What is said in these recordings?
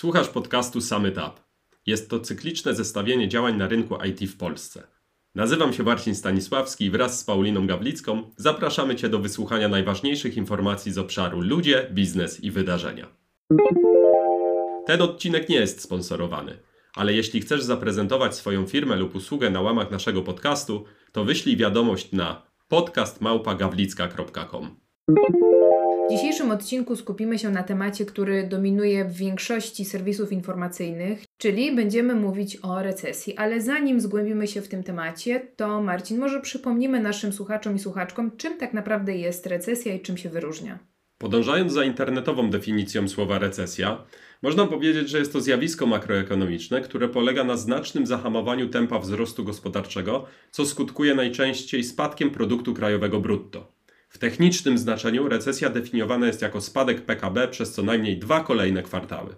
Słuchasz podcastu Summit Up. Jest to cykliczne zestawienie działań na rynku IT w Polsce. Nazywam się Marcin Stanisławski i wraz z Pauliną Gawlicką zapraszamy Cię do wysłuchania najważniejszych informacji z obszaru ludzie, biznes i wydarzenia. Ten odcinek nie jest sponsorowany, ale jeśli chcesz zaprezentować swoją firmę lub usługę na łamach naszego podcastu, to wyślij wiadomość na podcastmałpagawlicka.com. W dzisiejszym odcinku skupimy się na temacie, który dominuje w większości serwisów informacyjnych, czyli będziemy mówić o recesji. Ale zanim zgłębimy się w tym temacie, to Marcin, może przypomnimy naszym słuchaczom i słuchaczkom, czym tak naprawdę jest recesja i czym się wyróżnia. Podążając za internetową definicją słowa recesja, można powiedzieć, że jest to zjawisko makroekonomiczne, które polega na znacznym zahamowaniu tempa wzrostu gospodarczego, co skutkuje najczęściej spadkiem produktu krajowego brutto. W technicznym znaczeniu recesja definiowana jest jako spadek PKB przez co najmniej dwa kolejne kwartały.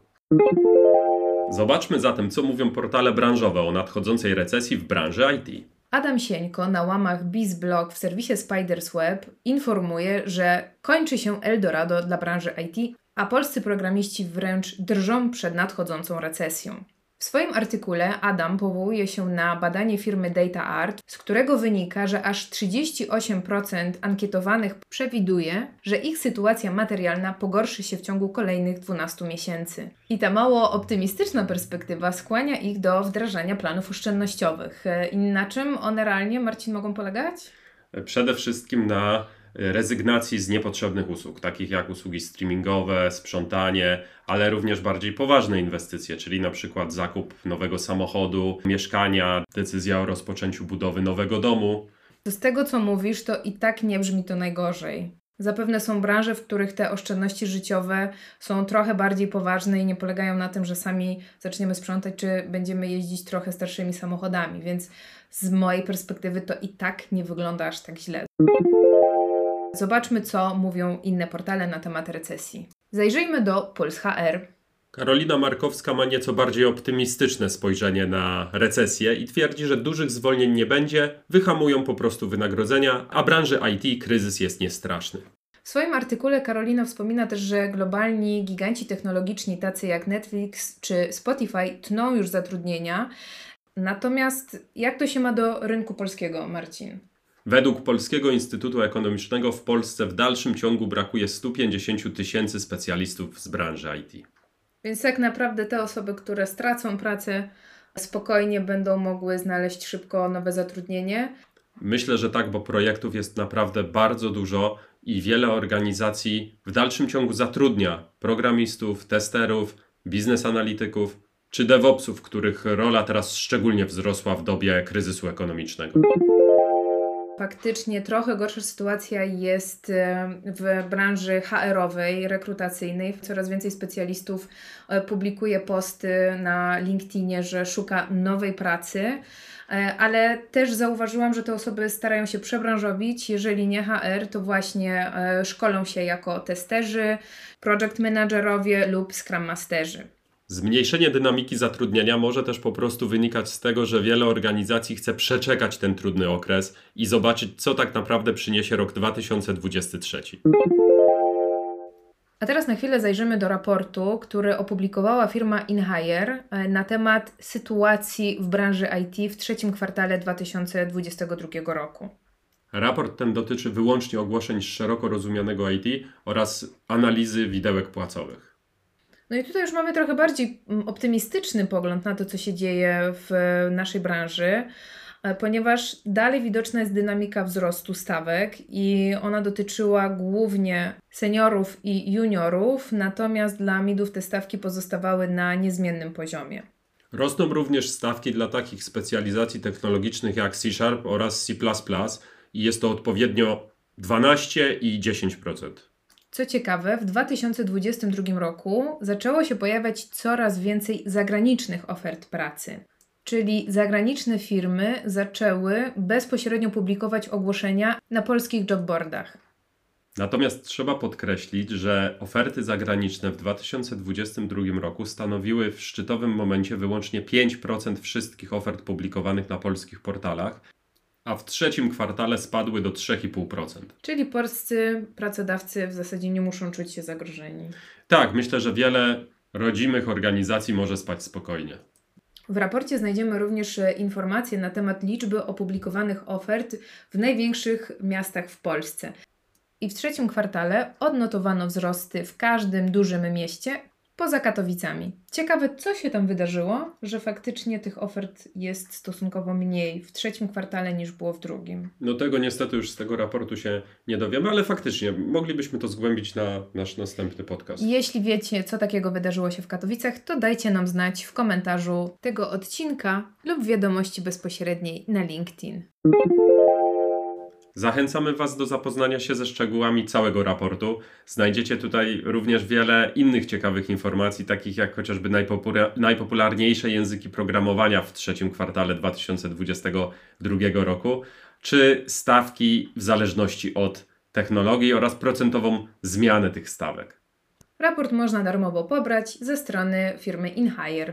Zobaczmy zatem, co mówią portale branżowe o nadchodzącej recesji w branży IT. Adam Sieńko na łamach BizBlog w serwisie Spiders Web informuje, że kończy się Eldorado dla branży IT, a polscy programiści wręcz drżą przed nadchodzącą recesją. W swoim artykule Adam powołuje się na badanie firmy DataArt, z którego wynika, że aż 38% ankietowanych przewiduje, że ich sytuacja materialna pogorszy się w ciągu kolejnych 12 miesięcy. I ta mało optymistyczna perspektywa skłania ich do wdrażania planów oszczędnościowych. I na czym one realnie, Marcin, mogą polegać? Przede wszystkim na rezygnacji z niepotrzebnych usług, takich jak usługi streamingowe, sprzątanie, ale również bardziej poważne inwestycje, czyli na przykład zakup nowego samochodu, mieszkania, decyzja o rozpoczęciu budowy nowego domu. Z tego co mówisz, to i tak nie brzmi to najgorzej. Zapewne są branże, w których te oszczędności życiowe są trochę bardziej poważne i nie polegają na tym, że sami zaczniemy sprzątać, czy będziemy jeździć trochę starszymi samochodami, więc z mojej perspektywy to i tak nie wygląda aż tak źle. Zobaczmy, co mówią inne portale na temat recesji. Zajrzyjmy do Puls HR. Karolina Markowska ma nieco bardziej optymistyczne spojrzenie na recesję i twierdzi, że dużych zwolnień nie będzie, wyhamują po prostu wynagrodzenia, a branży IT kryzys jest niestraszny. W swoim artykule Karolina wspomina też, że globalni giganci technologiczni tacy jak Netflix czy Spotify tną już zatrudnienia. Natomiast jak to się ma do rynku polskiego, Marcin? Według Polskiego Instytutu Ekonomicznego w Polsce w dalszym ciągu brakuje 150 tysięcy specjalistów z branży IT. Więc tak naprawdę te osoby, które stracą pracę, spokojnie będą mogły znaleźć szybko nowe zatrudnienie. Myślę, że tak, bo projektów jest naprawdę bardzo dużo i wiele organizacji w dalszym ciągu zatrudnia programistów, testerów, biznes analityków czy DevOpsów, których rola teraz szczególnie wzrosła w dobie kryzysu ekonomicznego. Faktycznie trochę gorsza sytuacja jest e, w branży HR-owej, rekrutacyjnej. Coraz więcej specjalistów e, publikuje posty na LinkedInie, że szuka nowej pracy e, ale też zauważyłam, że te osoby starają się przebranżowić. Jeżeli nie HR, to właśnie szkolą się jako testerzy, project managerowie lub scrum masterzy. Zmniejszenie dynamiki zatrudnienia może też po prostu wynikać z tego, że wiele organizacji chce przeczekać ten trudny okres i zobaczyć, co tak naprawdę przyniesie rok 2023. A teraz na chwilę zajrzymy do raportu, który opublikowała firma InHire e, na temat sytuacji w branży IT w trzecim kwartale 2022 roku. Raport ten dotyczy wyłącznie ogłoszeń szeroko rozumianego IT oraz analizy widełek płacowych. No i tutaj już mamy trochę bardziej mm, optymistyczny pogląd na to, co się dzieje w naszej branży, e, ponieważ dalej widoczna jest dynamika wzrostu stawek i ona dotyczyła głównie seniorów i juniorów, natomiast dla midów te stawki pozostawały na niezmiennym poziomie. Rosną również stawki dla takich specjalizacji technologicznych jak C Sharp oraz C i jest to odpowiednio 12 i 10%. Co ciekawe, w 2022 roku zaczęło się pojawiać coraz więcej zagranicznych ofert pracy. Czyli zagraniczne firmy zaczęły bezpośrednio publikować ogłoszenia na polskich jobboardach. Natomiast trzeba podkreślić, że oferty zagraniczne w 2022 roku stanowiły w szczytowym momencie wyłącznie 5% wszystkich ofert publikowanych na polskich portalach, a w trzecim kwartale spadły do 3,5%. Czyli polscy pracodawcy w zasadzie nie muszą czuć się zagrożeni. Tak, myślę, że wiele rodzimych organizacji może spać spokojnie. W raporcie znajdziemy również e, informacje na temat liczby opublikowanych ofert w największych miastach w Polsce. I w trzecim kwartale odnotowano wzrosty w każdym dużym mieście, poza Katowicami. Ciekawe, co się tam wydarzyło, że faktycznie tych ofert jest stosunkowo mniej w trzecim kwartale niż było w drugim. No tego niestety już z tego raportu się nie dowiemy, ale faktycznie moglibyśmy to zgłębić na nasz następny podcast. Jeśli wiecie, co takiego wydarzyło się w Katowicach, to dajcie nam znać w komentarzu tego odcinka lub wiadomości bezpośredniej na LinkedIn. Zachęcamy Was do zapoznania się ze szczegółami całego raportu. Znajdziecie tutaj również wiele innych ciekawych informacji, takich jak chociażby najpopularniejsze języki programowania w trzecim kwartale 2022 roku, czy stawki w zależności od technologii oraz procentową zmianę tych stawek. Raport można darmowo pobrać ze strony firmy InHire.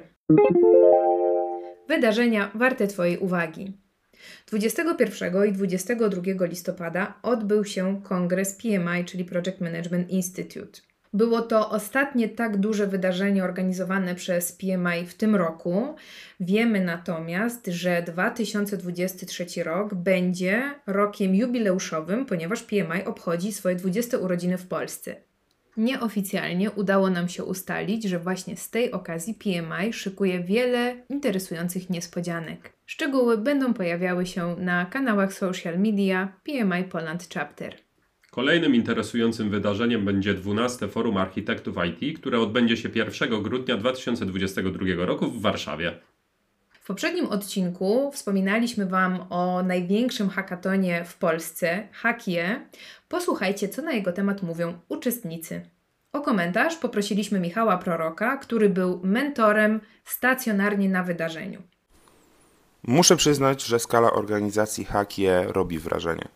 Wydarzenia warte Twojej uwagi. 21 i 22 listopada odbył się kongres PMI, czyli Project Management Institute. Było to ostatnie tak duże wydarzenie organizowane przez PMI w tym roku. Wiemy natomiast, że 2023 rok będzie rokiem jubileuszowym, ponieważ PMI obchodzi swoje 20 urodziny w Polsce. Nieoficjalnie udało nam się ustalić, że właśnie z tej okazji PMI szykuje wiele interesujących niespodzianek. Szczegóły będą pojawiały się na kanałach social media PMI Poland Chapter. Kolejnym interesującym wydarzeniem będzie 12 Forum Architektów IT, które odbędzie się 1 grudnia 2022 roku w Warszawie. W poprzednim odcinku wspominaliśmy Wam o największym hackatonie w Polsce, Hackie. Posłuchajcie, co na jego temat mówią uczestnicy. O komentarz poprosiliśmy Michała Proroka, który był mentorem stacjonarnie na wydarzeniu. Muszę przyznać, że skala organizacji Hackie robi wrażenie.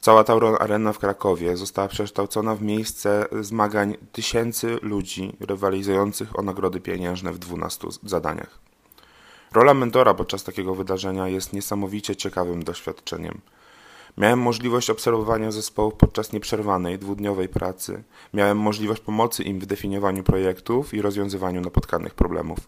Cała Tauron Arena w Krakowie została przekształcona w miejsce zmagań tysięcy ludzi rywalizujących o nagrody pieniężne w 12 zadaniach. Rola mentora podczas takiego wydarzenia jest niesamowicie ciekawym doświadczeniem. Miałem możliwość obserwowania zespołów podczas nieprzerwanej, dwudniowej pracy. Miałem możliwość pomocy im w definiowaniu projektów i rozwiązywaniu napotkanych problemów.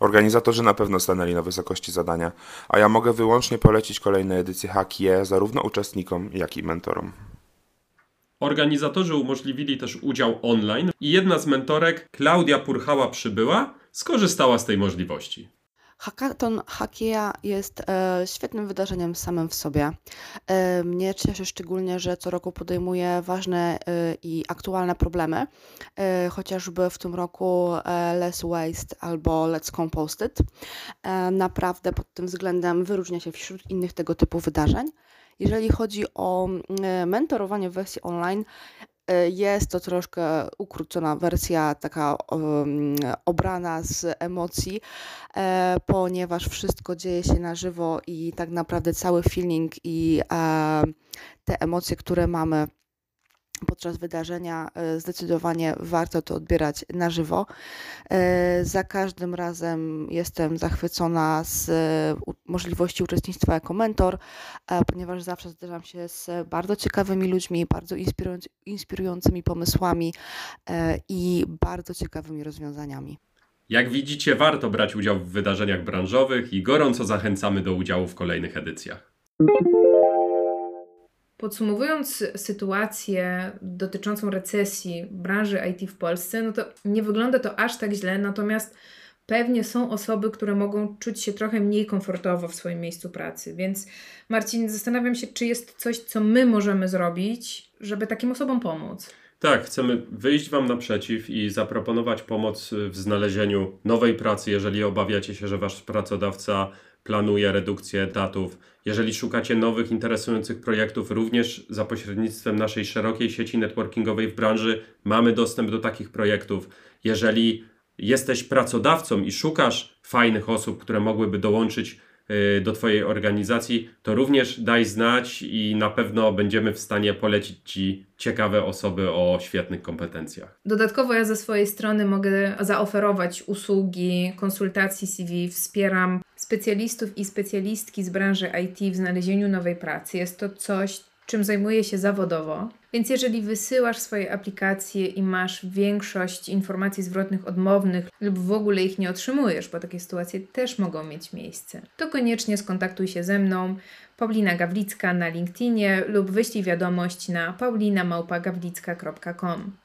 Organizatorzy na pewno stanęli na wysokości zadania, a ja mogę wyłącznie polecić kolejne edycje HAKIE zarówno uczestnikom, jak i mentorom. Organizatorzy umożliwili też udział online i jedna z mentorek, Klaudia Purchała Przybyła, skorzystała z tej możliwości. Hackathon Hakia jest e, świetnym wydarzeniem samym w sobie. E, mnie cieszy szczególnie, że co roku podejmuje ważne e, i aktualne problemy, e, chociażby w tym roku e, Less Waste albo Let's Compost It. E, naprawdę pod tym względem wyróżnia się wśród innych tego typu wydarzeń. Jeżeli chodzi o mm, mentorowanie w wersji online, E, jest to troszkę ukrócona wersja, taka obrana z emocji, e, ponieważ wszystko dzieje się na żywo i tak naprawdę cały feeling i e, te emocje, które mamy podczas wydarzenia e, zdecydowanie warto to odbierać na żywo. E, za każdym razem jestem zachwycona z możliwości uczestnictwa jako mentor, e, ponieważ zawsze zderzam się z bardzo ciekawymi ludźmi, bardzo inspirującymi pomysłami i bardzo ciekawymi rozwiązaniami. Jak widzicie, warto brać udział w wydarzeniach branżowych i gorąco zachęcamy do udziału w kolejnych edycjach. Podsumowując sytuację dotyczącą recesji branży IT w Polsce, no to nie wygląda to aż tak źle, natomiast pewnie są osoby, które mogą czuć się trochę mniej komfortowo w swoim miejscu pracy. Więc Marcin, zastanawiam się, czy jest coś, co my możemy zrobić, żeby takim osobom pomóc. Tak, chcemy wyjść Wam naprzeciw i zaproponować pomoc w znalezieniu nowej pracy, jeżeli obawiacie się, że Wasz pracodawca planuje redukcję etatów. Jeżeli szukacie nowych, interesujących projektów, również za pośrednictwem naszej szerokiej sieci networkingowej w branży, mamy dostęp do takich projektów. Jeżeli jesteś pracodawcą i szukasz fajnych osób, które mogłyby dołączyć do Twojej organizacji, to również daj znać i na pewno będziemy w stanie polecić Ci ciekawe osoby o świetnych kompetencjach. Dodatkowo ja ze swojej strony mogę zaoferować usługi konsultacji CV, wspieram specjalistów i specjalistki z branży IT w znalezieniu nowej pracy. Jest to coś, czym zajmuję się zawodowo. Więc jeżeli wysyłasz swoje aplikacje i masz większość informacji zwrotnych odmownych lub w ogóle ich nie otrzymujesz, bo takie sytuacje też mogą mieć miejsce, to koniecznie skontaktuj się ze mną, Paulina Gawlicka na LinkedInie lub wyślij wiadomość na paulinamałpagawlicka.com.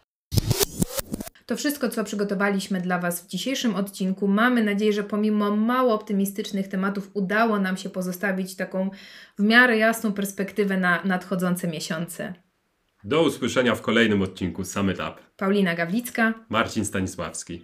To wszystko, co przygotowaliśmy dla Was w dzisiejszym odcinku. Mamy nadzieję, że pomimo mało optymistycznych tematów udało nam się pozostawić taką w miarę jasną perspektywę na nadchodzące miesiące. Do usłyszenia w kolejnym odcinku Summit Up. Paulina Gawlicka, Marcin Stanisławski.